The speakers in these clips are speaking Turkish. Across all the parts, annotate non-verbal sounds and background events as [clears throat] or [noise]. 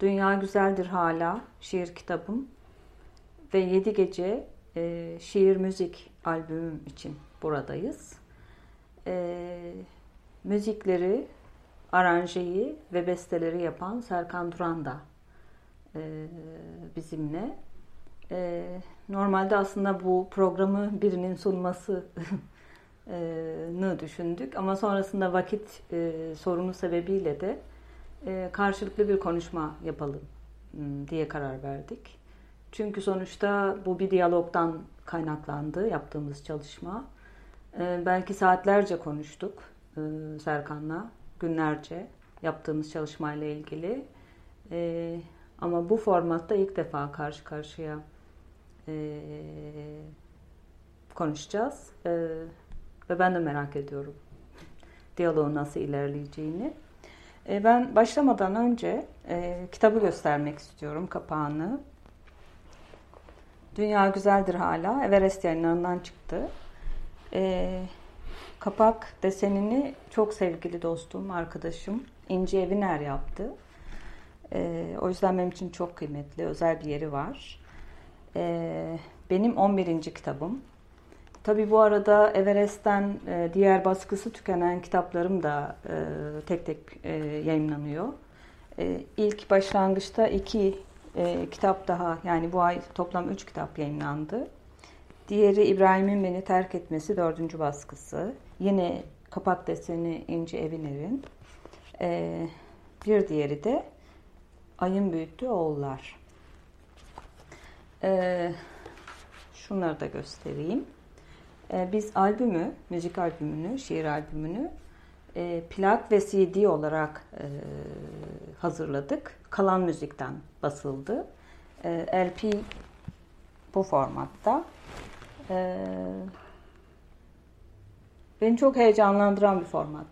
Dünya Güzeldir Hala şiir kitabım ve Yedi Gece e, şiir müzik albümüm için buradayız. E, müzikleri, aranjeyi ve besteleri yapan Serkan Duran da e, bizimle. E, normalde aslında bu programı birinin sunması [laughs] düşündük ama sonrasında vakit e, sorunu sebebiyle de e, karşılıklı bir konuşma yapalım ıı, diye karar verdik. Çünkü sonuçta bu bir diyalogdan kaynaklandı yaptığımız çalışma. E, belki saatlerce konuştuk e, Serkan'la, günlerce yaptığımız çalışmayla ilgili. Ama bu formatta ilk defa karşı karşıya konuşacağız. Ve ben de merak ediyorum diyaloğun nasıl ilerleyeceğini. E, ben başlamadan önce e, kitabı göstermek istiyorum, kapağını. Dünya Güzeldir Hala, Everest yayınlarından çıktı. E, kapak desenini çok sevgili dostum, arkadaşım İnci Eviner yaptı. O yüzden benim için çok kıymetli, özel bir yeri var. E, benim 11. kitabım. Tabi bu arada Everest'ten e, diğer baskısı tükenen kitaplarım da e, tek tek e, yayınlanıyor. İlk başlangıçta iki kitap daha yani bu ay toplam üç kitap yayınlandı. Diğeri İbrahim'in beni terk etmesi dördüncü baskısı. Yine kapak deseni İnci Eviner'in. Bir diğeri de Ayın Büyüttüğü Oğullar. Şunları da göstereyim. Ee, biz albümü, müzik albümünü, şiir albümünü e, plak ve CD olarak e, hazırladık. Kalan müzikten basıldı. E, LP bu formatta. Beni çok heyecanlandıran bir format.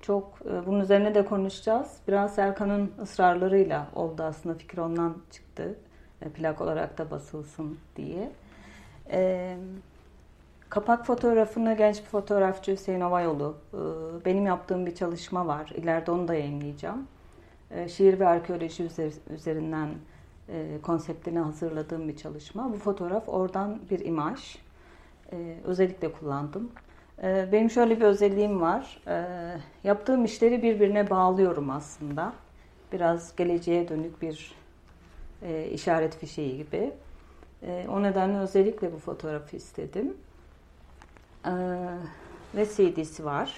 Çok bunun üzerine de konuşacağız. Biraz Serkan'ın ısrarlarıyla oldu aslında fikir ondan çıktı. Plak olarak da basılsın diye. Evet Kapak fotoğrafını genç bir fotoğrafçı Hüseyin Ovayoğlu. E, benim yaptığım bir çalışma var. İleride onu da yayınlayacağım. E, şiir ve arkeoloji üzerinden e, konseptini hazırladığım bir çalışma. Bu fotoğraf oradan bir imaj. Özellikle kullandım. Benim şöyle bir özelliğim var. Yaptığım işleri birbirine bağlıyorum aslında. Biraz geleceğe dönük bir işaret fişeği gibi. O nedenle özellikle bu fotoğrafı istedim. Ee, ve CD'si var.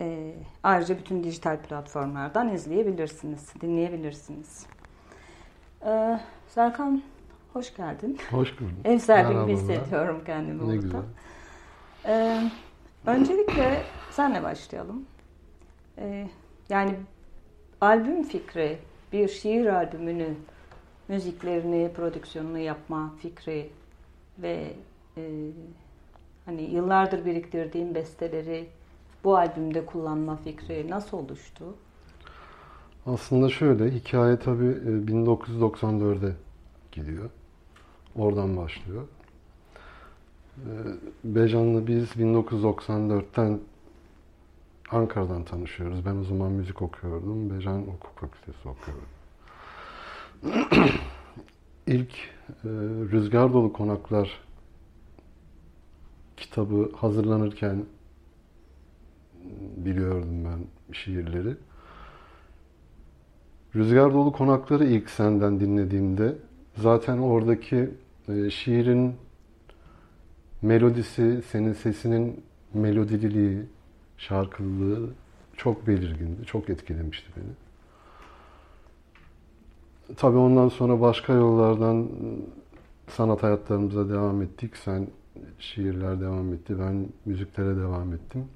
Ee, ayrıca bütün dijital platformlardan izleyebilirsiniz, dinleyebilirsiniz. Ee, Serkan hoş geldin. Hoş bulduk. Ev sahibi gibi hissediyorum kendimi ne burada. Güzel. Ee, öncelikle senle başlayalım. Ee, yani albüm fikri, bir şiir albümünü, müziklerini, prodüksiyonunu yapma fikri ve e, Hani yıllardır biriktirdiğim besteleri bu albümde kullanma fikri nasıl oluştu? Aslında şöyle, hikaye tabii 1994'e e, gidiyor. Oradan başlıyor. E, Bejan'la biz 1994'ten Ankara'dan tanışıyoruz. Ben o zaman müzik okuyordum. Bejan hukuk fakültesi okuyordu. [clears throat] İlk e, Rüzgar Dolu Konaklar kitabı hazırlanırken biliyordum ben şiirleri. Rüzgar Dolu Konakları ilk senden dinlediğimde zaten oradaki e, şiirin melodisi, senin sesinin melodililiği, şarkılılığı çok belirgindi, çok etkilemişti beni. Tabii ondan sonra başka yollardan sanat hayatlarımıza devam ettik. Sen şiirler devam etti. Ben müziklere devam ettim.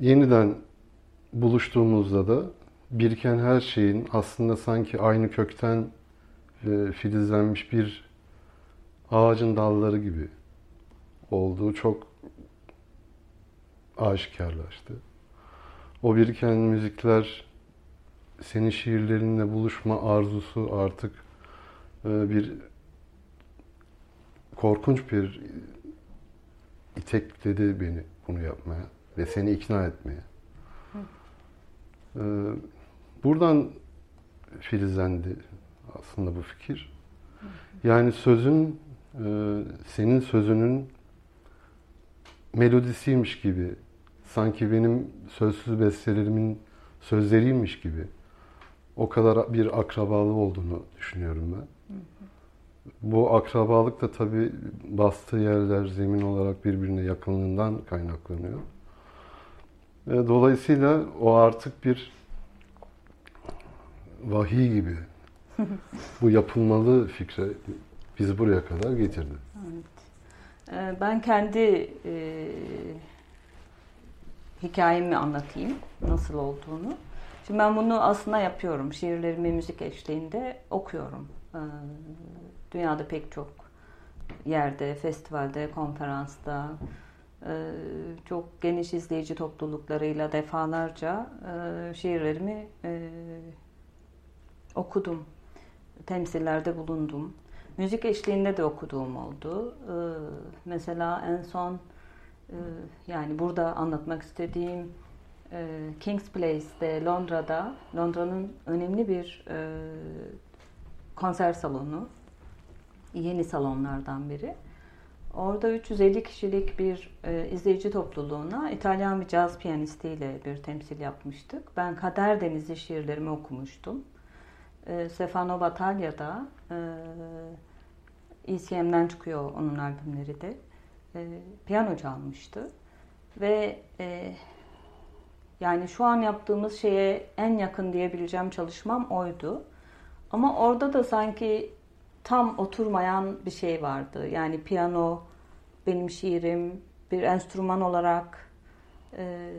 Yeniden buluştuğumuzda da biriken her şeyin aslında sanki aynı kökten e, filizlenmiş bir ağacın dalları gibi olduğu çok aşikarlaştı. O biriken müzikler senin şiirlerinle buluşma arzusu artık e, bir korkunç bir itekledi beni bunu yapmaya ve seni ikna etmeye. Ee, buradan filizlendi aslında bu fikir. Yani sözün, e, senin sözünün melodisiymiş gibi, sanki benim sözsüz bestelerimin sözleriymiş gibi o kadar bir akrabalığı olduğunu düşünüyorum ben. Bu akrabalık da tabi bastığı yerler zemin olarak birbirine yakınlığından kaynaklanıyor. Dolayısıyla o artık bir vahiy gibi. [laughs] Bu yapılmalı fikre bizi buraya kadar getirdi. Evet. Ee, ben kendi e, hikayemi anlatayım nasıl olduğunu. Şimdi ben bunu aslında yapıyorum. Şiirlerimi müzik eşliğinde okuyorum. Ee, dünyada pek çok yerde, festivalde, konferansta, e, çok geniş izleyici topluluklarıyla defalarca e, şiirlerimi e, okudum. Temsillerde bulundum. Müzik eşliğinde de okuduğum oldu. Mesela en son yani burada anlatmak istediğim King's Place'de Londra'da Londra'nın önemli bir konser salonu. Yeni salonlardan biri. Orada 350 kişilik bir e, izleyici topluluğuna İtalyan bir caz piyanistiyle bir temsil yapmıştık. Ben Kader Denizi şiirlerimi okumuştum. E, Stefano Battaglia'da e, ECM'den çıkıyor onun albümleri de. E, piyano çalmıştı. Ve e, yani şu an yaptığımız şeye en yakın diyebileceğim çalışmam oydu. Ama orada da sanki tam oturmayan bir şey vardı. Yani piyano benim şiirim bir enstrüman olarak e,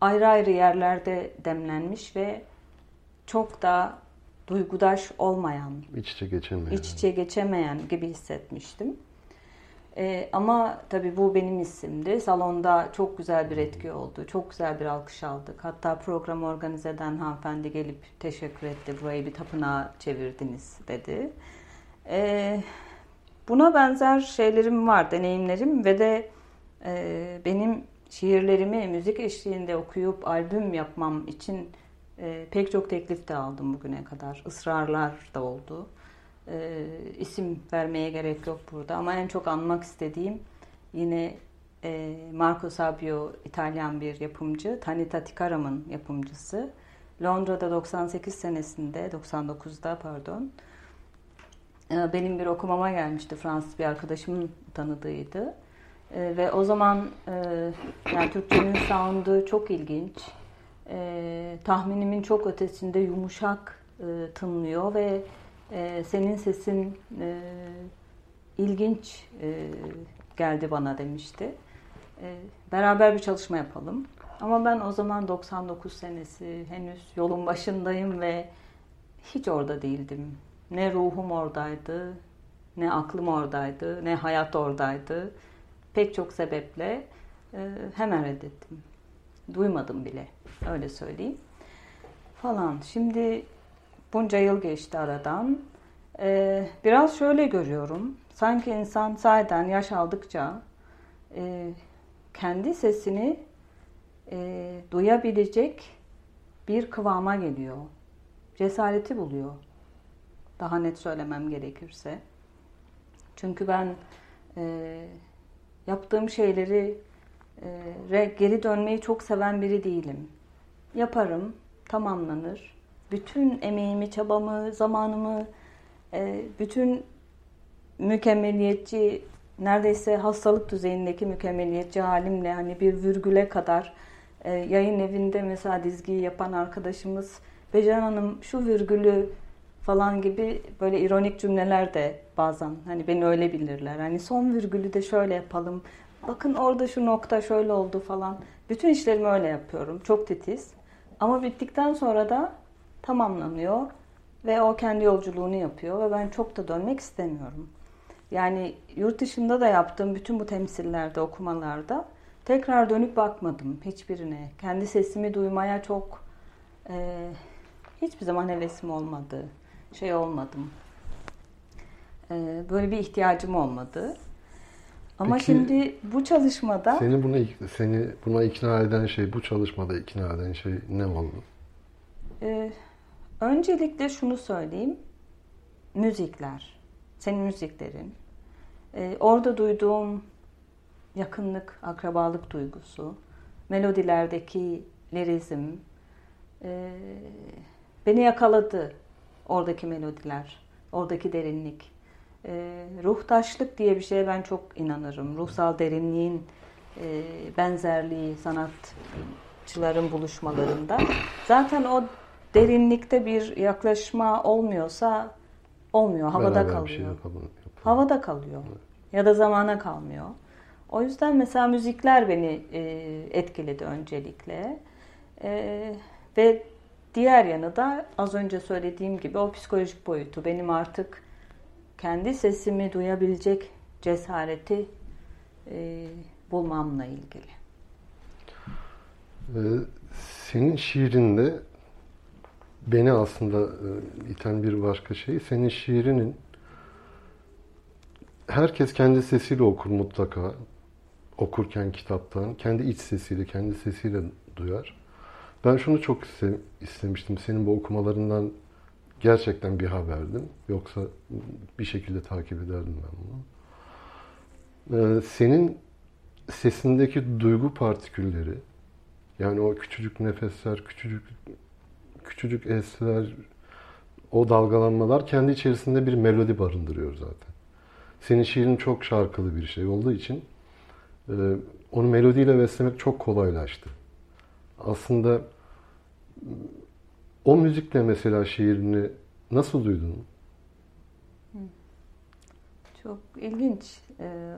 ayrı ayrı yerlerde demlenmiş ve çok da duygudaş olmayan, iç içe geçemeyen, iç içe geçemeyen gibi hissetmiştim. Ee, ama tabii bu benim isimdi. Salonda çok güzel bir etki oldu. Çok güzel bir alkış aldık. Hatta programı organize eden hanımefendi gelip teşekkür etti. Burayı bir tapınağa çevirdiniz dedi. Ee, buna benzer şeylerim var, deneyimlerim ve de e, benim şiirlerimi müzik eşliğinde okuyup albüm yapmam için e, pek çok teklif de aldım bugüne kadar. Israrlar da oldu. E, isim vermeye gerek yok burada ama en çok anmak istediğim yine e, Marco Sabio İtalyan bir yapımcı, Tanita Tikaram'ın yapımcısı. Londra'da 98 senesinde, 99'da pardon, e, benim bir okumama gelmişti. Fransız bir arkadaşımın tanıdığıydı. E, ve o zaman e, yani Türkçenin sound'u çok ilginç. tahminimin çok ötesinde yumuşak tınlıyor ve senin sesin ilginç geldi bana demişti. beraber bir çalışma yapalım. Ama ben o zaman 99 senesi henüz yolun başındayım ve hiç orada değildim. Ne ruhum oradaydı, ne aklım oradaydı, ne hayat oradaydı. Pek çok sebeple e, hemen reddettim. Duymadım bile, öyle söyleyeyim. Falan. Şimdi bunca yıl geçti aradan. E, biraz şöyle görüyorum. Sanki insan sahiden yaş aldıkça e, kendi sesini e, duyabilecek bir kıvama geliyor. Cesareti buluyor. Daha net söylemem gerekirse. Çünkü ben e, yaptığım şeyleri e, geri dönmeyi çok seven biri değilim. Yaparım, tamamlanır. Bütün emeğimi, çabamı, zamanımı, e, bütün mükemmeliyetçi, neredeyse hastalık düzeyindeki mükemmeliyetçi halimle hani bir virgüle kadar e, yayın evinde mesela dizgiyi yapan arkadaşımız Becan Hanım şu virgülü falan gibi böyle ironik cümleler de bazen hani beni öyle bilirler. Hani son virgülü de şöyle yapalım. Bakın orada şu nokta şöyle oldu falan. Bütün işlerimi öyle yapıyorum. Çok titiz. Ama bittikten sonra da tamamlanıyor ve o kendi yolculuğunu yapıyor ve ben çok da dönmek istemiyorum. Yani yurt dışında da yaptığım bütün bu temsillerde, okumalarda tekrar dönüp bakmadım hiçbirine. Kendi sesimi duymaya çok e, hiçbir zaman hevesim olmadı. Şey olmadım. E, böyle bir ihtiyacım olmadı. Ama Peki, şimdi bu çalışmada Seni buna seni buna ikna eden şey, bu çalışmada ikna eden şey ne oldu? e, öncelikle şunu söyleyeyim. Müzikler, senin müziklerin. E, orada duyduğum yakınlık, akrabalık duygusu, melodilerdeki lirizm e, beni yakaladı oradaki melodiler, oradaki derinlik. E, ruhtaşlık diye bir şeye ben çok inanırım. Ruhsal derinliğin e, benzerliği sanatçıların buluşmalarında. Zaten o derinlikte bir yaklaşma olmuyorsa olmuyor, havada Beraber kalıyor. şey yapalım. yapalım. Havada kalıyor. Ya da zamana kalmıyor. O yüzden mesela müzikler beni e, etkiledi öncelikle. E, ve diğer yanı da az önce söylediğim gibi o psikolojik boyutu. Benim artık kendi sesimi duyabilecek cesareti e, bulmamla ilgili. Ee, senin şiirinde beni aslında e, iten bir başka şey, senin şiirinin herkes kendi sesiyle okur mutlaka. Okurken kitaptan, kendi iç sesiyle, kendi sesiyle duyar. Ben şunu çok iste- istemiştim. Senin bu okumalarından gerçekten bir haberdim. Yoksa bir şekilde takip ederdim ben bunu. Ee, senin sesindeki duygu partikülleri, yani o küçücük nefesler, küçücük küçücük esler, o dalgalanmalar kendi içerisinde bir melodi barındırıyor zaten. Senin şiirin çok şarkılı bir şey olduğu için e, onu melodiyle beslemek çok kolaylaştı. Aslında o müzikle mesela şiirini nasıl duydun? Çok ilginç. E,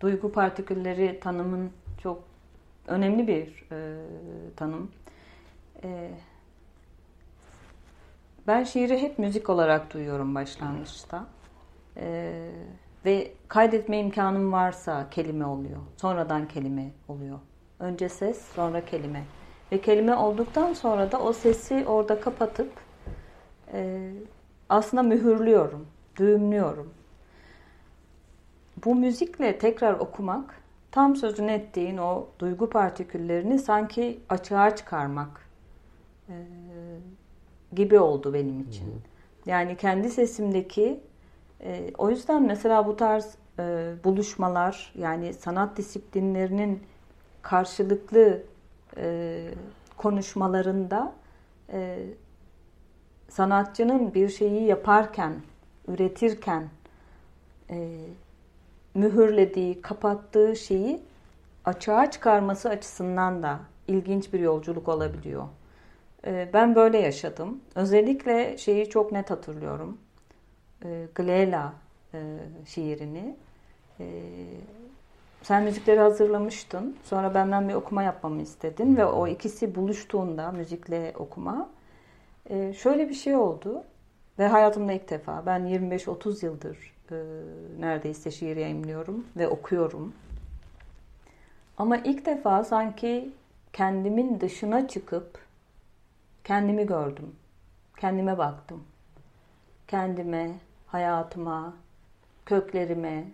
duygu partikülleri tanımın çok önemli bir e, tanım. E, ben şiiri hep müzik olarak duyuyorum başlangıçta. E, ve kaydetme imkanım varsa kelime oluyor. Sonradan kelime oluyor. Önce ses, sonra kelime. Ve kelime olduktan sonra da o sesi orada kapatıp e, aslında mühürlüyorum, düğümlüyorum. Bu müzikle tekrar okumak tam sözünü ettiğin o duygu partiküllerini sanki açığa çıkarmak e, gibi oldu benim için. Yani kendi sesimdeki e, o yüzden mesela bu tarz e, buluşmalar yani sanat disiplinlerinin karşılıklı e, konuşmalarında e, sanatçının bir şeyi yaparken, üretirken e, mühürlediği, kapattığı şeyi açığa çıkarması açısından da ilginç bir yolculuk olabiliyor. E, ben böyle yaşadım. Özellikle şeyi çok net hatırlıyorum. E, Glela e, şiirini. E, sen müzikleri hazırlamıştın. Sonra benden bir okuma yapmamı istedin ve o ikisi buluştuğunda müzikle okuma e, şöyle bir şey oldu ve hayatımda ilk defa ben 25-30 yıldır e, neredeyse şiir yayımlıyorum ve okuyorum. Ama ilk defa sanki kendimin dışına çıkıp kendimi gördüm. Kendime baktım. Kendime, hayatıma, köklerime.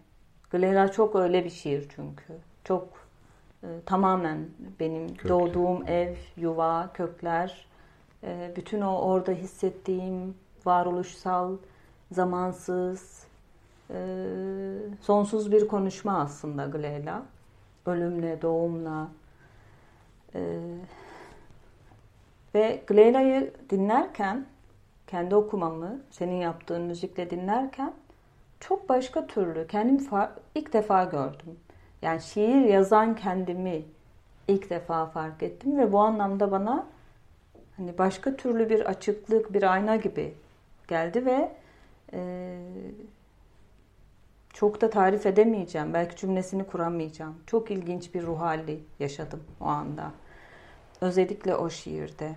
Glera çok öyle bir şiir çünkü. Çok e, tamamen benim Kökler. doğduğum ev, yuva, kökler, e, bütün o orada hissettiğim varoluşsal, zamansız, e, sonsuz bir konuşma aslında Glela. Ölümle, doğumla. E, ve Glela'yı dinlerken, kendi okumamı, senin yaptığın müzikle dinlerken çok başka türlü, kendimi ilk defa gördüm. Yani şiir yazan kendimi ilk defa fark ettim ve bu anlamda bana hani başka türlü bir açıklık, bir ayna gibi geldi ve e, çok da tarif edemeyeceğim. Belki cümlesini kuramayacağım. Çok ilginç bir ruh hali yaşadım o anda. Özellikle o şiirde.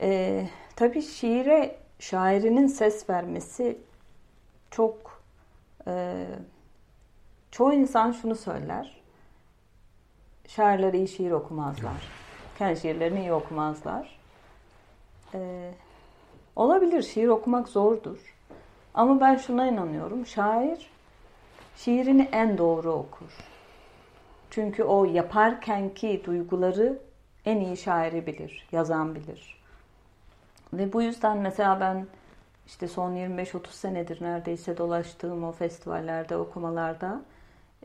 E, tabii şiire şairinin ses vermesi çok e, çoğu insan şunu söyler. Şairler iyi şiir okumazlar. Kendi şiirlerini iyi okumazlar. E, olabilir şiir okumak zordur. Ama ben şuna inanıyorum. Şair şiirini en doğru okur. Çünkü o yaparkenki duyguları en iyi şairi bilir, yazan bilir. Ve bu yüzden mesela ben işte son 25-30 senedir neredeyse dolaştığım o festivallerde, okumalarda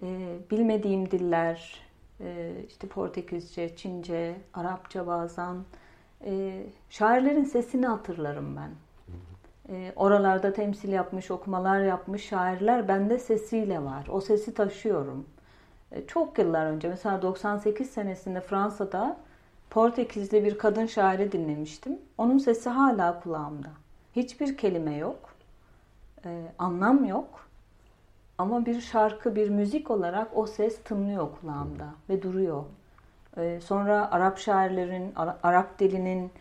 e, bilmediğim diller, e, işte Portekizce, Çince, Arapça bazen e, şairlerin sesini hatırlarım ben. E, oralarda temsil yapmış, okumalar yapmış şairler bende sesiyle var. O sesi taşıyorum. E, çok yıllar önce mesela 98 senesinde Fransa'da Portekizli bir kadın şairi dinlemiştim. Onun sesi hala kulağımda. Hiçbir kelime yok. E, anlam yok. Ama bir şarkı, bir müzik olarak o ses tınlıyor kulağımda ve duruyor. E, sonra Arap şairlerin, Arap dilinin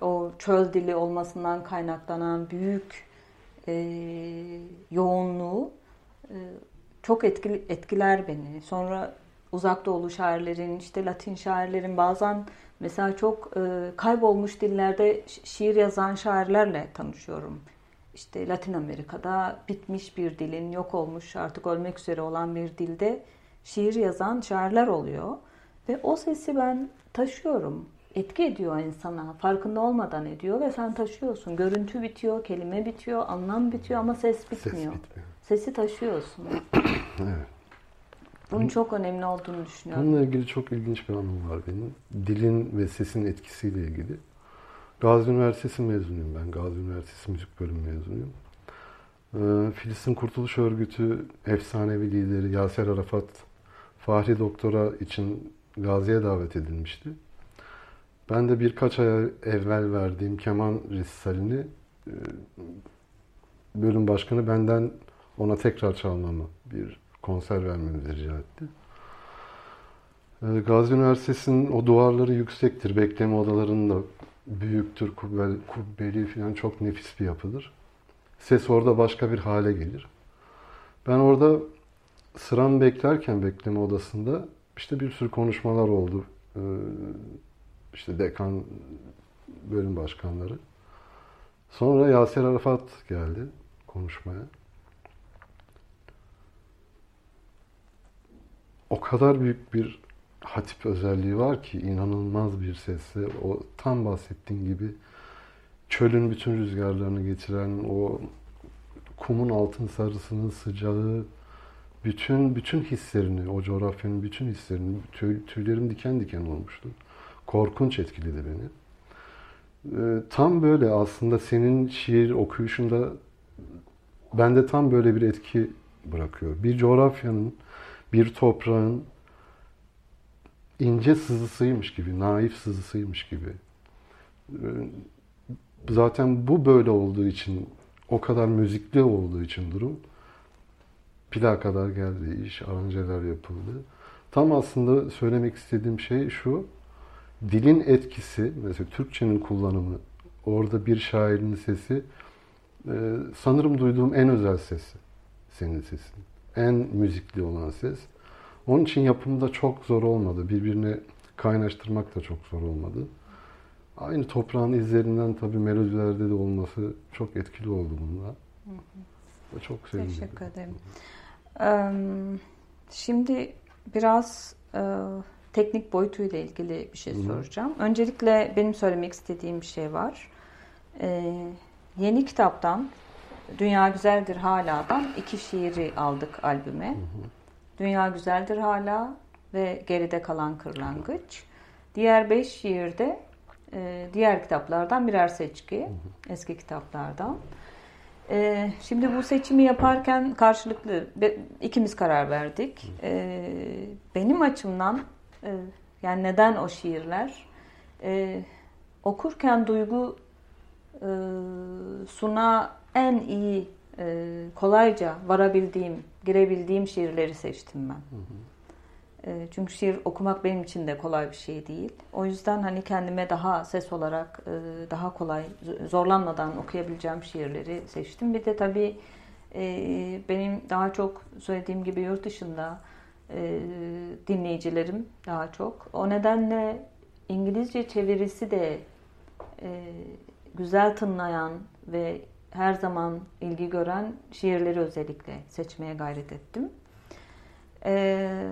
o çöl dili olmasından kaynaklanan büyük e, yoğunluğu e, çok etkili, etkiler beni. Sonra uzak doğulu şairlerin, işte Latin şairlerin bazen mesela çok e, kaybolmuş dillerde şiir yazan şairlerle tanışıyorum. İşte Latin Amerika'da bitmiş bir dilin, yok olmuş, artık ölmek üzere olan bir dilde şiir yazan şairler oluyor. Ve o sesi ben taşıyorum. Etki ediyor insana. Farkında olmadan ediyor ve sen taşıyorsun. Görüntü bitiyor, kelime bitiyor, anlam bitiyor ama ses bitmiyor. Ses bitmiyor. Sesi taşıyorsun. [clears throat] evet. Bunun çok önemli olduğunu düşünüyorum. Bununla ilgili çok ilginç bir anım var benim. Dilin ve sesin etkisiyle ilgili. Gazi Üniversitesi mezunuyum ben. Gazi Üniversitesi Müzik Bölümü mezunuyum. Ee, Filistin Kurtuluş Örgütü efsanevi lideri Yaser Arafat Fahri Doktora için Gazi'ye davet edilmişti. Ben de birkaç ay evvel verdiğim keman resitalini e, bölüm başkanı benden ona tekrar çalmamı, bir konser vermemizi rica etti. E, Gazi Üniversitesi'nin o duvarları yüksektir. Bekleme odalarının da büyüktür, kubbeli, kubbeli falan çok nefis bir yapıdır. Ses orada başka bir hale gelir. Ben orada sıram beklerken bekleme odasında işte bir sürü konuşmalar oldu. E, işte dekan bölüm başkanları. Sonra Yaser Arafat geldi konuşmaya. O kadar büyük bir hatip özelliği var ki inanılmaz bir sesle o tam bahsettiğin gibi çölün bütün rüzgarlarını getiren o kumun altın sarısının sıcağı bütün bütün hislerini o coğrafyanın bütün hislerini tüy, tüylerim diken diken olmuştu korkunç etkiledi beni. Ee, tam böyle aslında senin şiir okuyuşunda bende tam böyle bir etki bırakıyor. Bir coğrafyanın, bir toprağın ince sızısıymış gibi, naif sızısıymış gibi. Ee, zaten bu böyle olduğu için, o kadar müzikli olduğu için durum, plak kadar geldi, iş, aranjeler yapıldı. Tam aslında söylemek istediğim şey şu, dilin etkisi, mesela Türkçenin kullanımı, orada bir şairin sesi, e, sanırım duyduğum en özel ses senin sesin. En müzikli olan ses. Onun için yapımda çok zor olmadı. Birbirine kaynaştırmak da çok zor olmadı. Aynı toprağın izlerinden tabii melodilerde de olması çok etkili oldu bununla. Hı hı. Çok sevindim. Teşekkür ederim. Ee, şimdi biraz e, teknik boyutuyla ilgili bir şey Hı. soracağım. Öncelikle benim söylemek istediğim bir şey var. Ee, yeni kitaptan Dünya Güzeldir Hala'dan iki şiiri aldık albüme. Hı hı. Dünya Güzeldir Hala ve Geride Kalan Kırlangıç. Diğer beş şiirde e, diğer kitaplardan birer seçki. Hı hı. Eski kitaplardan. E, şimdi bu seçimi yaparken karşılıklı ikimiz karar verdik. E, benim açımdan ee, yani neden o şiirler? Ee, okurken duygu e, suna en iyi e, kolayca varabildiğim, girebildiğim şiirleri seçtim ben. Hı hı. E, çünkü şiir okumak benim için de kolay bir şey değil. O yüzden hani kendime daha ses olarak e, daha kolay zorlanmadan okuyabileceğim şiirleri seçtim. Bir de tabii e, benim daha çok söylediğim gibi yurt dışında dinleyicilerim daha çok. O nedenle İngilizce çevirisi de güzel tınlayan ve her zaman ilgi gören şiirleri özellikle seçmeye gayret ettim. Ee,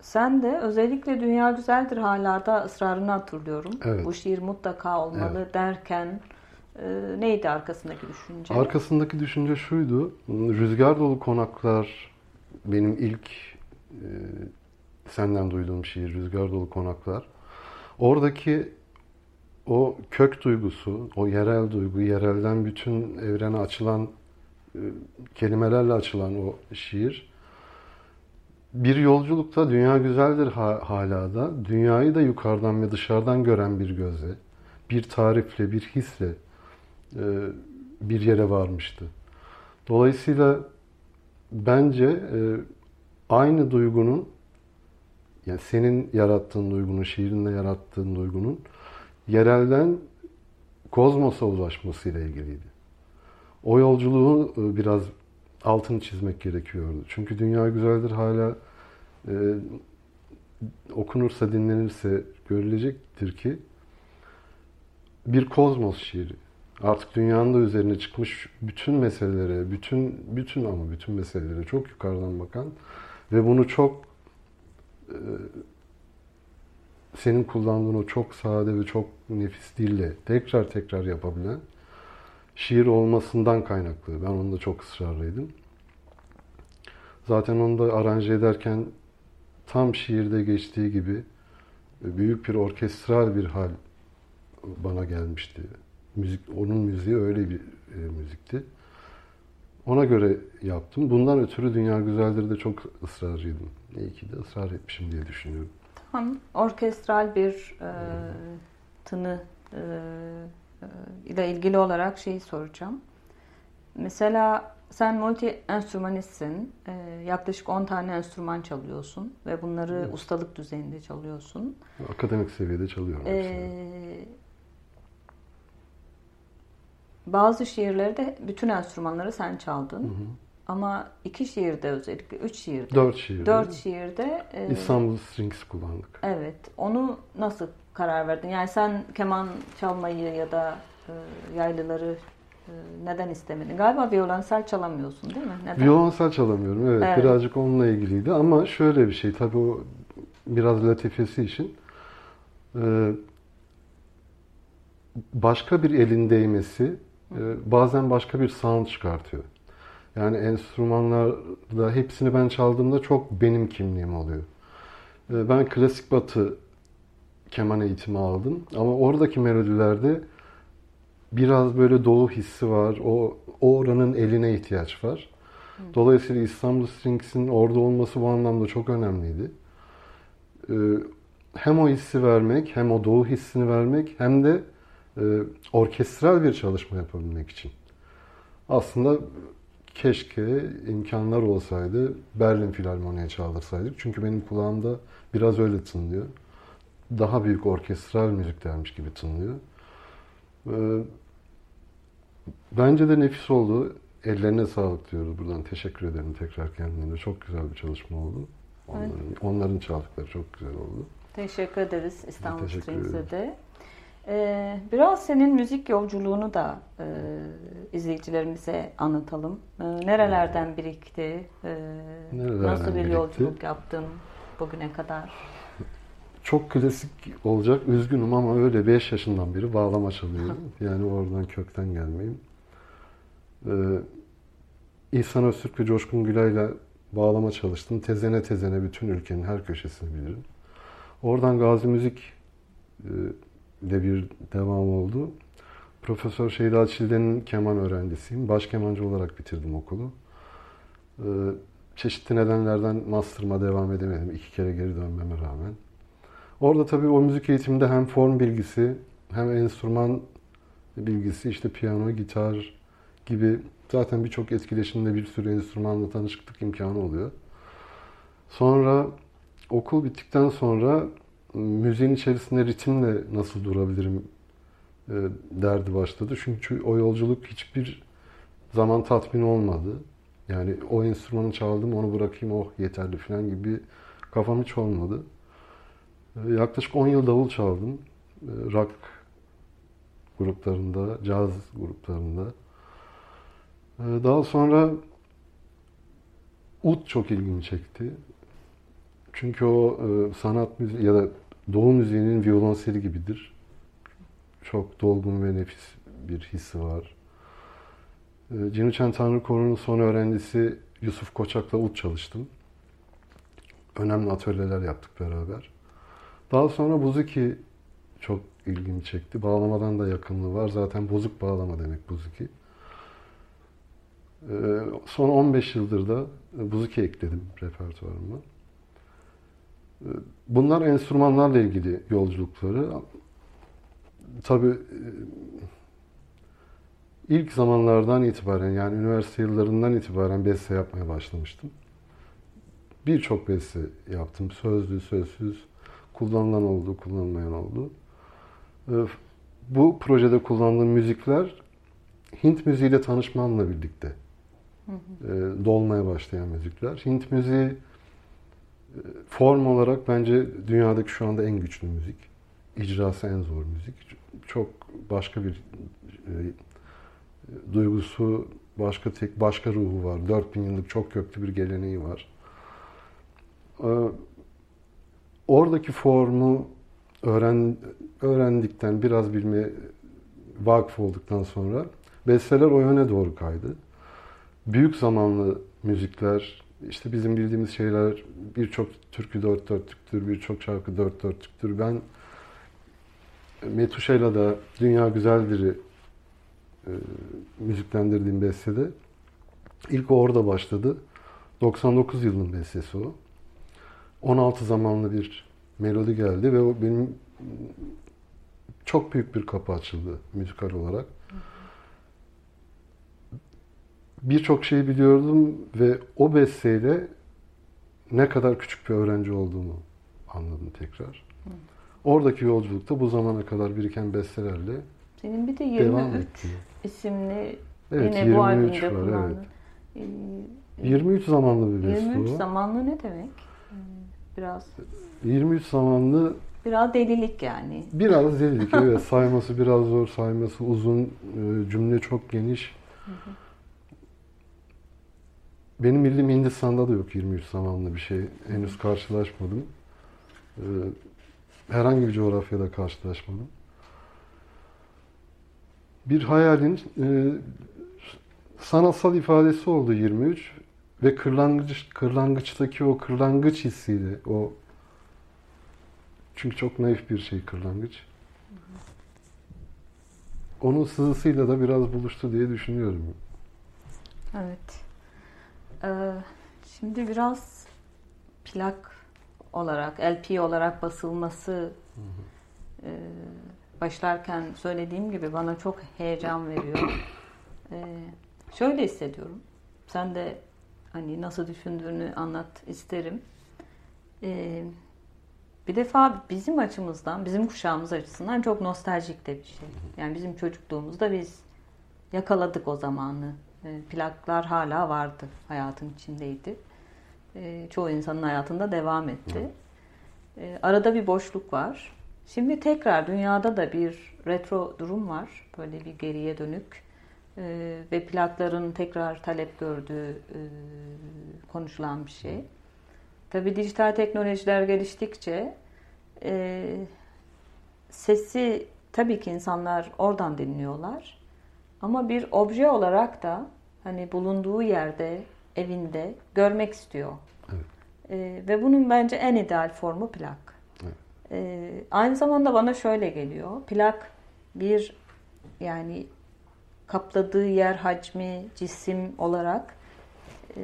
sen de özellikle Dünya Güzeldir halarda ısrarını hatırlıyorum. Evet. Bu şiir mutlaka olmalı evet. derken e, neydi arkasındaki düşünce? Arkasındaki düşünce şuydu. Rüzgar dolu konaklar benim ilk e, senden duyduğum şiir Rüzgar dolu konaklar. Oradaki o kök duygusu, o yerel duygu, yerelden bütün evrene açılan e, kelimelerle açılan o şiir bir yolculukta dünya güzeldir hala da. Dünyayı da yukarıdan ve dışarıdan gören bir gözle, bir tarifle, bir hisle e, bir yere varmıştı. Dolayısıyla bence e, aynı duygunun yani senin yarattığın duygunun, şiirinle yarattığın duygunun yerelden kozmosa ulaşmasıyla ilgiliydi. O yolculuğu e, biraz altını çizmek gerekiyordu. Çünkü Dünya Güzeldir hala e, okunursa, dinlenirse görülecektir ki bir kozmos şiiri. Artık dünyanın da üzerine çıkmış bütün meselelere, bütün bütün ama bütün meselelere çok yukarıdan bakan ve bunu çok e, senin kullandığın o çok sade ve çok nefis dille tekrar tekrar yapabilen şiir olmasından kaynaklı. Ben onda çok ısrarlıydım. Zaten onu da aranje ederken tam şiirde geçtiği gibi büyük bir orkestral bir hal bana gelmişti. Müzik, onun müziği öyle bir e, müzikti. Ona göre yaptım. Bundan ötürü Dünya Güzeldir de çok ısrarcıydım. İyi ki de ısrar etmişim diye düşünüyorum. Tamam. Orkestral bir e, tını e, ile ilgili olarak şeyi soracağım. Mesela sen multi enstrümanistsin. E, yaklaşık 10 tane enstrüman çalıyorsun ve bunları evet. ustalık düzeyinde çalıyorsun. Akademik seviyede çalıyorum. E, bazı şiirlerde bütün enstrümanları sen çaldın. Hı hı. Ama iki şiirde özellikle, üç şiirde. Dört şiirde. Dört şiirde. E, İstanbul Strings kullandık. Evet. Onu nasıl karar verdin? Yani sen keman çalmayı ya da e, yaylıları e, neden istemedin? Galiba violonsel çalamıyorsun değil mi? Neden? Violonsel çalamıyorum. Evet, evet. Birazcık onunla ilgiliydi. Ama şöyle bir şey. Tabii o biraz latifesi için. E, başka bir elin değmesi e, bazen başka bir sound çıkartıyor. Yani enstrümanlarda hepsini ben çaldığımda çok benim kimliğim oluyor. Ee, ben klasik batı keman eğitimi aldım ama oradaki melodilerde biraz böyle doğu hissi var. O, o oranın eline ihtiyaç var. Dolayısıyla İstanbul Strings'in orada olması bu anlamda çok önemliydi. Ee, hem o hissi vermek, hem o doğu hissini vermek, hem de e, orkestral bir çalışma yapabilmek için. Aslında keşke imkanlar olsaydı Berlin Filarmoni'ye çaldırsaydık. Çünkü benim kulağımda biraz öyle tınlıyor. Daha büyük orkestral müzik dermiş gibi tınlıyor. Ee, bence de nefis oldu. Ellerine sağlık diyoruz buradan. Teşekkür ederim tekrar kendine. Çok güzel bir çalışma oldu. Onların, evet. onların çaldıkları çok güzel oldu. Teşekkür ederiz İstanbul Strings'e de. Ee, biraz senin müzik yolculuğunu da e, izleyicilerimize anlatalım. Ee, nerelerden birikti? Ee, nerelerden nasıl bir birikti? yolculuk yaptın bugüne kadar? Çok klasik olacak. Üzgünüm ama öyle 5 yaşından beri bağlama çalıyorum. [laughs] yani oradan kökten gelmeyeyim. Ee, İhsan Öztürk ve Coşkun Gülay'la bağlama çalıştım. Tezene tezene bütün ülkenin her köşesini bilirim. Oradan Gazi Müzik e, de bir devam oldu. Profesör Şeyda Çilden'in keman öğrencisiyim. Baş kemancı olarak bitirdim okulu. Ee, çeşitli nedenlerden master'ıma devam edemedim. iki kere geri dönmeme rağmen. Orada tabii o müzik eğitiminde hem form bilgisi hem enstrüman bilgisi, işte piyano, gitar gibi zaten birçok etkileşimde bir sürü enstrümanla tanışıklık imkanı oluyor. Sonra okul bittikten sonra müziğin içerisinde ritimle nasıl durabilirim e, derdi başladı. Çünkü o yolculuk hiçbir zaman tatmin olmadı. Yani o enstrümanı çaldım onu bırakayım oh yeterli falan gibi kafam hiç olmadı. E, yaklaşık 10 yıl davul çaldım. E, rock gruplarında, caz gruplarında. Daha sonra ud çok ilgimi çekti. Çünkü o sanat müziği ya da Doğu müziğinin violonseli gibidir. Çok dolgun ve nefis bir hissi var. Ee, Cinuçen Tanrı son öğrencisi Yusuf Koçak'la ut çalıştım. Önemli atölyeler yaptık beraber. Daha sonra Buzuki çok ilgimi çekti. Bağlamadan da yakınlığı var. Zaten bozuk bağlama demek Buzuki. Ee, son 15 yıldır da Buzuki ekledim repertuarıma. Bunlar enstrümanlarla ilgili yolculukları. Tabii e, ilk zamanlardan itibaren yani üniversite yıllarından itibaren beste yapmaya başlamıştım. Birçok beste yaptım. Sözlü, sözsüz, kullanılan oldu, kullanılmayan oldu. E, bu projede kullandığım müzikler Hint müziğiyle tanışmamla birlikte hı hı. E, dolmaya başlayan müzikler. Hint müziği form olarak bence dünyadaki şu anda en güçlü müzik. İcrası en zor müzik. Çok başka bir e, duygusu, başka tek başka ruhu var. 4000 yıllık çok köklü bir geleneği var. E, oradaki formu öğren öğrendikten biraz bilme vakıf olduktan sonra besteler o yöne doğru kaydı. Büyük zamanlı müzikler, işte bizim bildiğimiz şeyler birçok türkü dört dörtlüktür, birçok şarkı dört dörtlüktür. Ben Metuşa'yla da Dünya Güzeldir'i e, müziklendirdiğim bestede ilk orada başladı. 99 yılının bestesi o. 16 zamanlı bir melodi geldi ve o benim çok büyük bir kapı açıldı müzikal olarak birçok şeyi biliyordum ve o besteyle ne kadar küçük bir öğrenci olduğumu anladım tekrar. Hı. Oradaki yolculukta bu zamana kadar biriken bestelerle Senin bir de 23 isimli evet, yine bu albümde kullandın. Evet. Ee, 23 zamanlı bir beste 23 zamanlı ne demek? Biraz 23 zamanlı Biraz delilik yani. Biraz delilik evet. [laughs] sayması biraz zor, sayması uzun, e, cümle çok geniş. Hı hı. Benim bildiğim Hindistan'da da yok 23 zamanlı bir şey. Henüz karşılaşmadım. Ee, herhangi bir coğrafyada karşılaşmadım. Bir hayalin e, sanatsal ifadesi oldu 23 ve kırlangıç kırlangıçtaki o kırlangıç hissiyle o çünkü çok naif bir şey kırlangıç. Onun sızısıyla da biraz buluştu diye düşünüyorum. Evet. Ee, şimdi biraz plak olarak, LP olarak basılması e, başlarken söylediğim gibi bana çok heyecan veriyor. Ee, şöyle hissediyorum. Sen de hani nasıl düşündüğünü anlat isterim. Ee, bir defa bizim açımızdan, bizim kuşağımız açısından çok nostaljik de bir şey. Yani bizim çocukluğumuzda biz yakaladık o zamanı. E, plaklar hala vardı. Hayatın içindeydi. E, çoğu insanın hayatında devam etti. E, arada bir boşluk var. Şimdi tekrar dünyada da bir retro durum var. Böyle bir geriye dönük. Ve plakların tekrar talep gördüğü konuşulan bir şey. Tabii dijital teknolojiler geliştikçe sesi tabii ki insanlar oradan dinliyorlar. Ama bir obje olarak da hani bulunduğu yerde, evinde görmek istiyor. Evet. Ee, ve bunun bence en ideal formu plak. Evet. Ee, aynı zamanda bana şöyle geliyor. Plak bir yani kapladığı yer hacmi, cisim olarak e,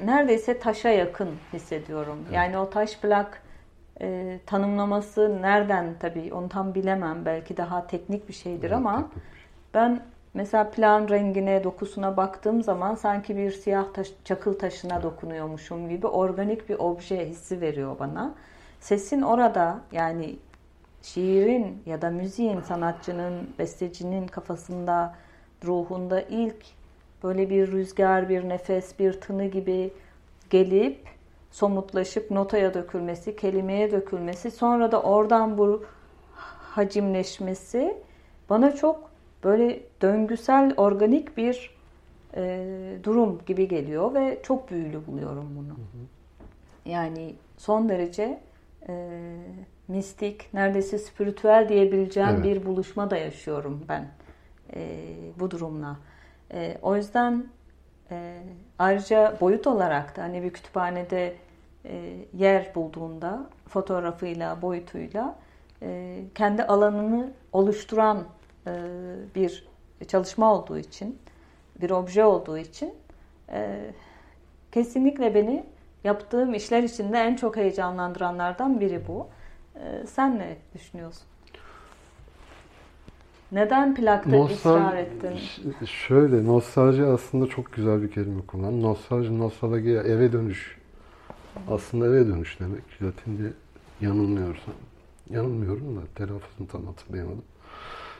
neredeyse taşa yakın hissediyorum. Evet. Yani o taş plak e, tanımlaması nereden tabii onu tam bilemem. Belki daha teknik bir şeydir evet, ama teknik. Ben mesela plan rengine, dokusuna baktığım zaman sanki bir siyah taş, çakıl taşına dokunuyormuşum gibi organik bir obje hissi veriyor bana. Sesin orada yani şiirin ya da müziğin sanatçının, bestecinin kafasında, ruhunda ilk böyle bir rüzgar, bir nefes, bir tını gibi gelip somutlaşıp notaya dökülmesi, kelimeye dökülmesi, sonra da oradan bu hacimleşmesi bana çok böyle döngüsel, organik bir e, durum gibi geliyor ve çok büyülü buluyorum bunu. Yani son derece e, mistik, neredeyse spiritüel diyebileceğim evet. bir buluşma da yaşıyorum ben e, bu durumla. E, o yüzden e, ayrıca boyut olarak da hani bir kütüphanede e, yer bulduğunda fotoğrafıyla, boyutuyla e, kendi alanını oluşturan bir çalışma olduğu için, bir obje olduğu için e, kesinlikle beni yaptığım işler içinde en çok heyecanlandıranlardan biri bu. E, sen ne düşünüyorsun? Neden plakta Nostal ısrar ettin? Şöyle, nostalji aslında çok güzel bir kelime kullan. Nostalji, nostalji, eve dönüş. Aslında eve dönüş demek. Latince yanılmıyorsam. Yanılmıyorum da telaffuzunu tam hatırlayamadım.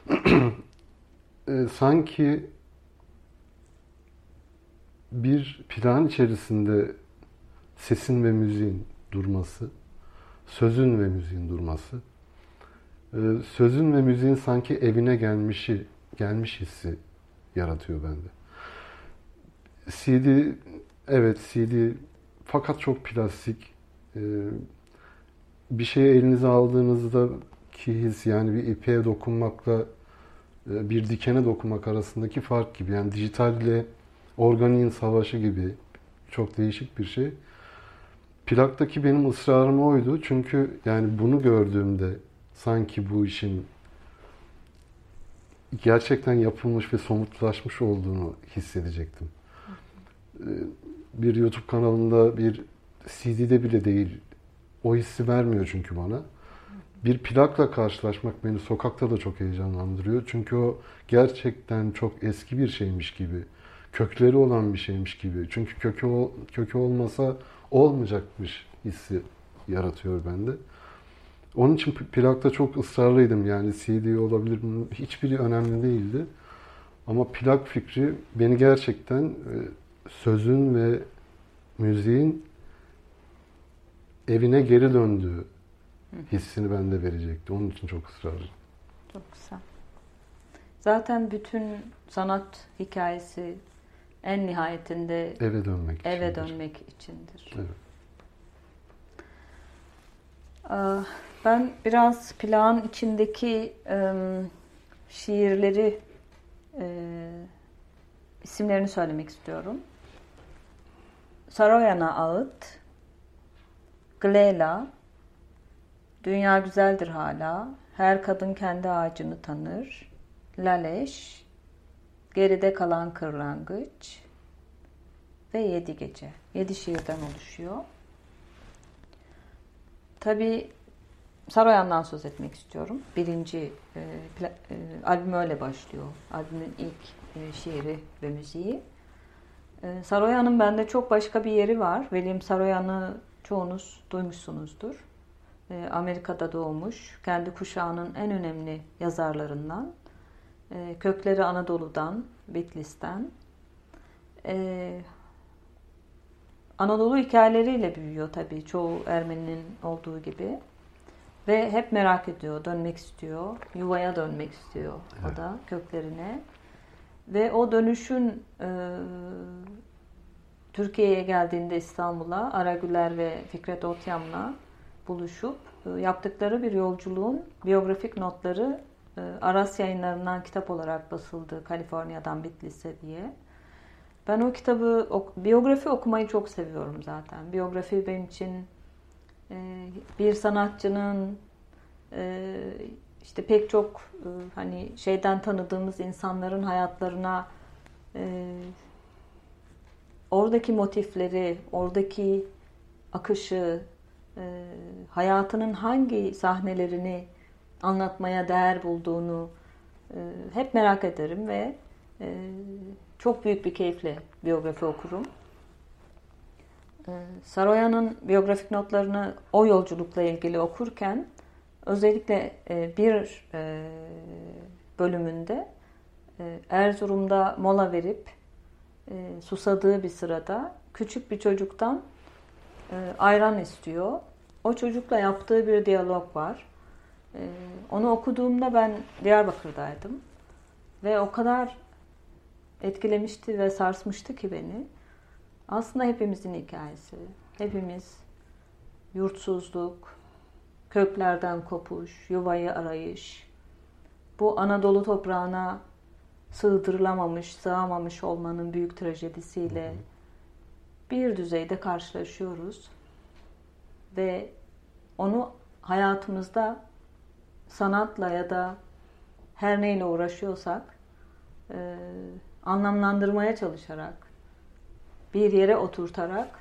[clears throat] e, sanki bir plan içerisinde sesin ve müziğin durması, sözün ve müziğin durması, e, sözün ve müziğin sanki evine gelmişi, gelmiş hissi yaratıyor bende. CD, evet CD fakat çok plastik. E, bir şeyi elinize aldığınızda ki his yani bir ipeğe dokunmakla e, bir dikene dokunmak arasındaki fark gibi. Yani dijital ile organiğin savaşı gibi çok değişik bir şey. Plaktaki benim ısrarım oydu. Çünkü yani bunu gördüğümde sanki bu işin gerçekten yapılmış ve somutlaşmış olduğunu hissedecektim. E, bir YouTube kanalında bir CD'de bile değil. O hissi vermiyor çünkü bana bir plakla karşılaşmak beni sokakta da çok heyecanlandırıyor. Çünkü o gerçekten çok eski bir şeymiş gibi, kökleri olan bir şeymiş gibi. Çünkü kökü kökü olmasa olmayacakmış hissi yaratıyor bende. Onun için plakta çok ısrarlıydım. Yani CD olabilir mi? Hiçbiri önemli değildi. Ama plak fikri beni gerçekten e, sözün ve müziğin evine geri döndüğü hissini bende verecekti. Onun için çok ısrarlı. Çok güzel. Zaten bütün sanat hikayesi en nihayetinde eve dönmek eve içindir. dönmek içindir. Evet. Ah, ben biraz plağın içindeki şiirleri isimlerini söylemek istiyorum. Saroyana Ağıt, Glela, Dünya güzeldir hala. Her kadın kendi ağacını tanır. Laleş, geride kalan kırlangıç ve yedi gece. Yedi şiirden oluşuyor. Tabi Saroyan'dan söz etmek istiyorum. Birinci e, e, albüm öyle başlıyor. Albümün ilk e, şiiri ve müziği. E, Saroyan'ın bende çok başka bir yeri var. William Saroyan'ı çoğunuz duymuşsunuzdur. Ee, Amerika'da doğmuş, kendi kuşağının en önemli yazarlarından. Ee, kökleri Anadolu'dan, Bitlis'ten. Ee, Anadolu hikayeleriyle büyüyor tabii çoğu Ermeninin olduğu gibi. Ve hep merak ediyor, dönmek istiyor. Yuvaya dönmek istiyor evet. o da köklerine. Ve o dönüşün e, Türkiye'ye geldiğinde İstanbul'a Aragüler ve Fikret Otyam'la buluşup e, yaptıkları bir yolculuğun biyografik notları e, Aras yayınlarından kitap olarak basıldı Kaliforniya'dan Bitlis'e diye. Ben o kitabı, biyografi okumayı çok seviyorum zaten. Biyografi benim için e, bir sanatçının işte pek çok hani şeyden tanıdığımız insanların hayatlarına oradaki motifleri, oradaki akışı, e, hayatının hangi sahnelerini anlatmaya değer bulduğunu e, hep merak ederim ve çok büyük bir keyifle biyografi okurum. Saroyan'ın biyografik notlarını o yolculukla ilgili okurken özellikle bir bölümünde Erzurum'da mola verip susadığı bir sırada küçük bir çocuktan ayran istiyor. O çocukla yaptığı bir diyalog var. Onu okuduğumda ben Diyarbakır'daydım. Ve o kadar etkilemişti ve sarsmıştı ki beni. Aslında hepimizin hikayesi. Hepimiz yurtsuzluk, köklerden kopuş, yuvayı arayış, bu Anadolu toprağına sığdırılamamış, sığamamış olmanın büyük trajedisiyle bir düzeyde karşılaşıyoruz. Ve onu hayatımızda sanatla ya da her neyle uğraşıyorsak e, anlamlandırmaya çalışarak bir yere oturtarak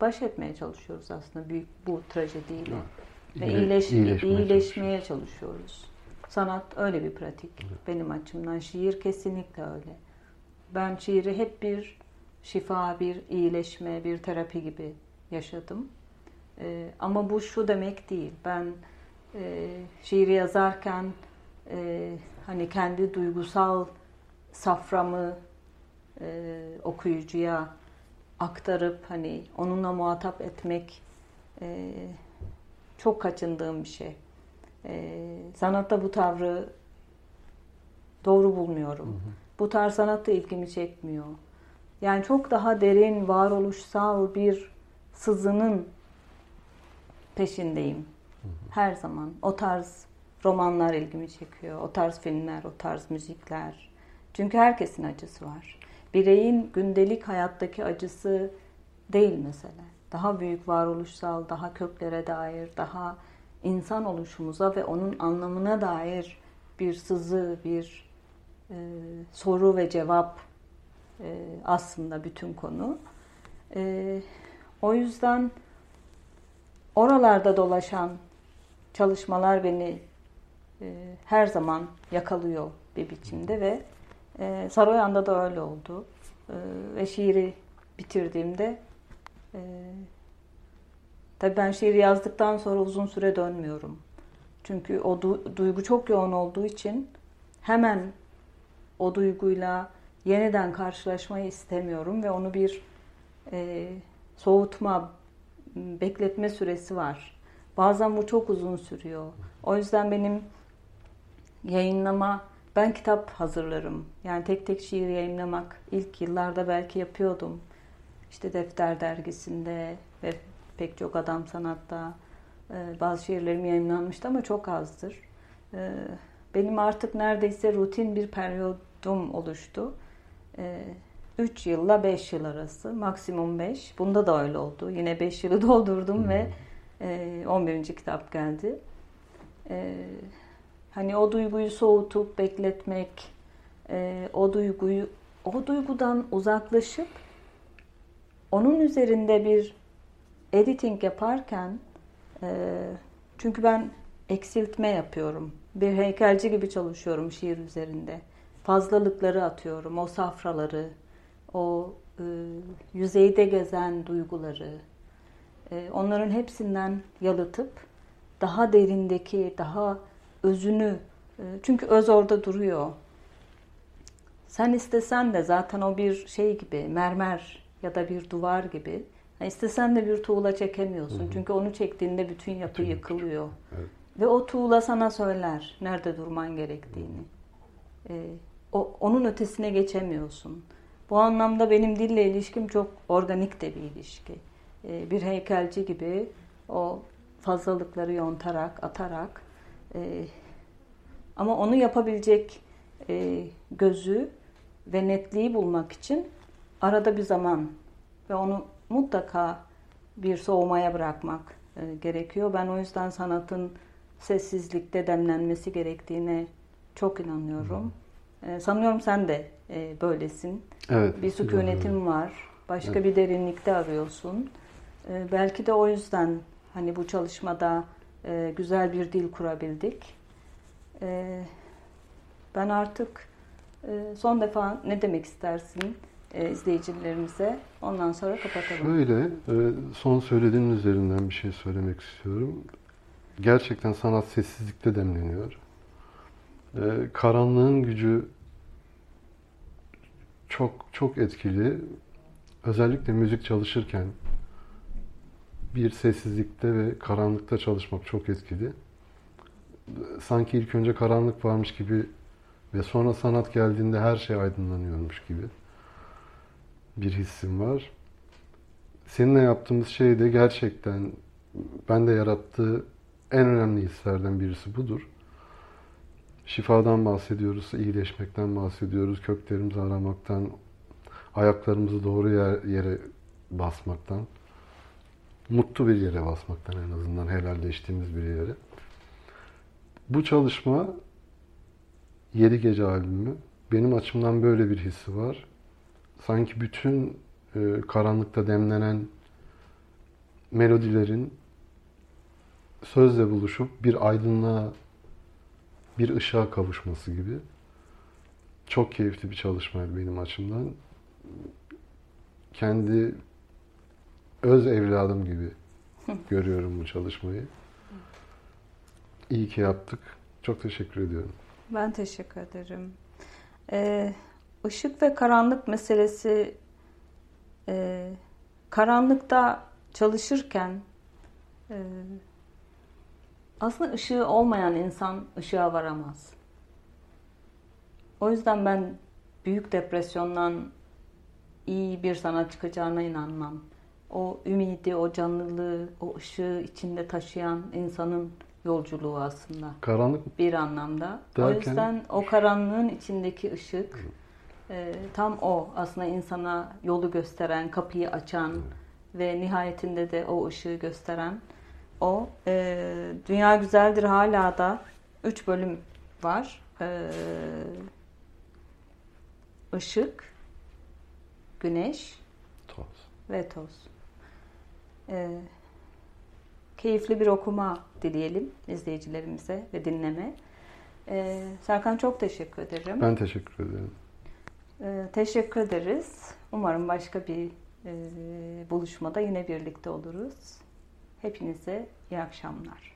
baş etmeye çalışıyoruz aslında büyük bu trajediyle. Ve iyileş, iyileşmeye, iyileşmeye çalışıyoruz. Sanat öyle bir pratik evet. benim açımdan. Şiir kesinlikle öyle. Ben şiiri hep bir şifa, bir iyileşme, bir terapi gibi yaşadım. Ee, ama bu şu demek değil. Ben e, şiiri yazarken e, hani kendi duygusal saframı e, okuyucuya aktarıp hani onunla muhatap etmek e, çok kaçındığım bir şey. E, sanatta bu tavrı doğru bulmuyorum. Hı hı. Bu tarz sanatta ilgimi çekmiyor. Yani çok daha derin, varoluşsal bir sızının peşindeyim. Her zaman. O tarz romanlar ilgimi çekiyor. O tarz filmler, o tarz müzikler. Çünkü herkesin acısı var. Bireyin gündelik hayattaki acısı değil mesele. Daha büyük varoluşsal, daha köklere dair, daha insan oluşumuza ve onun anlamına dair bir sızı, bir e, soru ve cevap e, aslında bütün konu. E, o yüzden oralarda dolaşan çalışmalar beni e, her zaman yakalıyor bir biçimde ve Saroyan'da da öyle oldu. Ve şiiri bitirdiğimde e, tabii ben şiiri yazdıktan sonra uzun süre dönmüyorum. Çünkü o du- duygu çok yoğun olduğu için hemen o duyguyla yeniden karşılaşmayı istemiyorum ve onu bir e, soğutma, bekletme süresi var. Bazen bu çok uzun sürüyor. O yüzden benim yayınlama, ben kitap hazırlarım. Yani tek tek şiir yayınlamak ilk yıllarda belki yapıyordum. İşte Defter dergisinde ve pek çok adam sanatta e, bazı şiirlerim yayınlanmıştı ama çok azdır. E, benim artık neredeyse rutin bir periyodum oluştu. 3 e, yılla 5 yıl arası, maksimum 5. Bunda da öyle oldu. Yine 5 yılı [laughs] doldurdum hmm. ve 11. kitap geldi. Hani o duyguyu soğutup bekletmek, e, o duyguyu o duygudan uzaklaşıp onun üzerinde bir editing yaparken e, çünkü ben eksiltme yapıyorum. Bir heykelci gibi çalışıyorum şiir üzerinde. Fazlalıkları atıyorum, o safraları, o e, yüzeyde gezen duyguları. E, onların hepsinden yalıtıp daha derindeki, daha özünü e, çünkü öz orada duruyor. Sen istesen de zaten o bir şey gibi mermer ya da bir duvar gibi. Yani istesen de bir tuğla çekemiyorsun. Hı hı. Çünkü onu çektiğinde bütün yapı bütün yıkılıyor. Evet. Ve o tuğla sana söyler nerede durman gerektiğini. Ee, o, onun ötesine geçemiyorsun. Bu anlamda benim dille ilişkim çok organik de bir ilişki. Ee, bir heykelci gibi o fazlalıkları yontarak, atarak e, ama onu yapabilecek e, gözü ve netliği bulmak için arada bir zaman ve onu mutlaka bir soğumaya bırakmak e, gerekiyor. Ben o yüzden sanatın sessizlikte demlenmesi gerektiğine çok inanıyorum. E, sanıyorum sen de e, böylesin. Evet. Bir sükunetin var. Başka evet. bir derinlikte arıyorsun. E, belki de o yüzden hani bu çalışmada e, güzel bir dil kurabildik. E, ben artık E, son defa ne demek istersin e, izleyicilerimize? Ondan sonra kapatalım. Şöyle, e, son söylediğin üzerinden bir şey söylemek istiyorum. Gerçekten sanat sessizlikte demleniyor. E, karanlığın gücü çok çok etkili. Özellikle müzik çalışırken bir sessizlikte ve karanlıkta çalışmak çok etkili. Sanki ilk önce karanlık varmış gibi ve sonra sanat geldiğinde her şey aydınlanıyormuş gibi bir hissim var. Seninle yaptığımız şey de gerçekten bende yarattığı en önemli hislerden birisi budur. Şifadan bahsediyoruz, iyileşmekten bahsediyoruz, köklerimizi aramaktan, ayaklarımızı doğru yer, yere basmaktan, mutlu bir yere basmaktan en azından helalleştiğimiz bir yere. Bu çalışma Yedi Gece albümü benim açımdan böyle bir hissi var. Sanki bütün e, karanlıkta demlenen melodilerin sözle buluşup bir aydınlığa, bir ışığa kavuşması gibi. Çok keyifli bir çalışmaydı benim açımdan. Kendi öz evladım gibi [laughs] görüyorum bu çalışmayı. İyi ki yaptık. Çok teşekkür ediyorum. Ben teşekkür ederim. Ee, ışık ve karanlık meselesi e, karanlıkta çalışırken e, aslında ışığı olmayan insan ışığa varamaz. O yüzden ben büyük depresyondan iyi bir sanat çıkacağına inanmam. O ümidi, o canlılığı, o ışığı içinde taşıyan insanın yolculuğu aslında. Karanlık bir anlamda. Derken... O yüzden o karanlığın içindeki ışık e, tam o aslında insana yolu gösteren, kapıyı açan ve nihayetinde de o ışığı gösteren o. E, Dünya Güzeldir hala da 3 bölüm var. E, ışık, güneş toz. ve toz. E, keyifli bir okuma dileyelim izleyicilerimize ve dinleme. Ee, Serkan çok teşekkür ederim. Ben teşekkür ederim. Ee, teşekkür ederiz. Umarım başka bir e, buluşmada yine birlikte oluruz. Hepinize iyi akşamlar.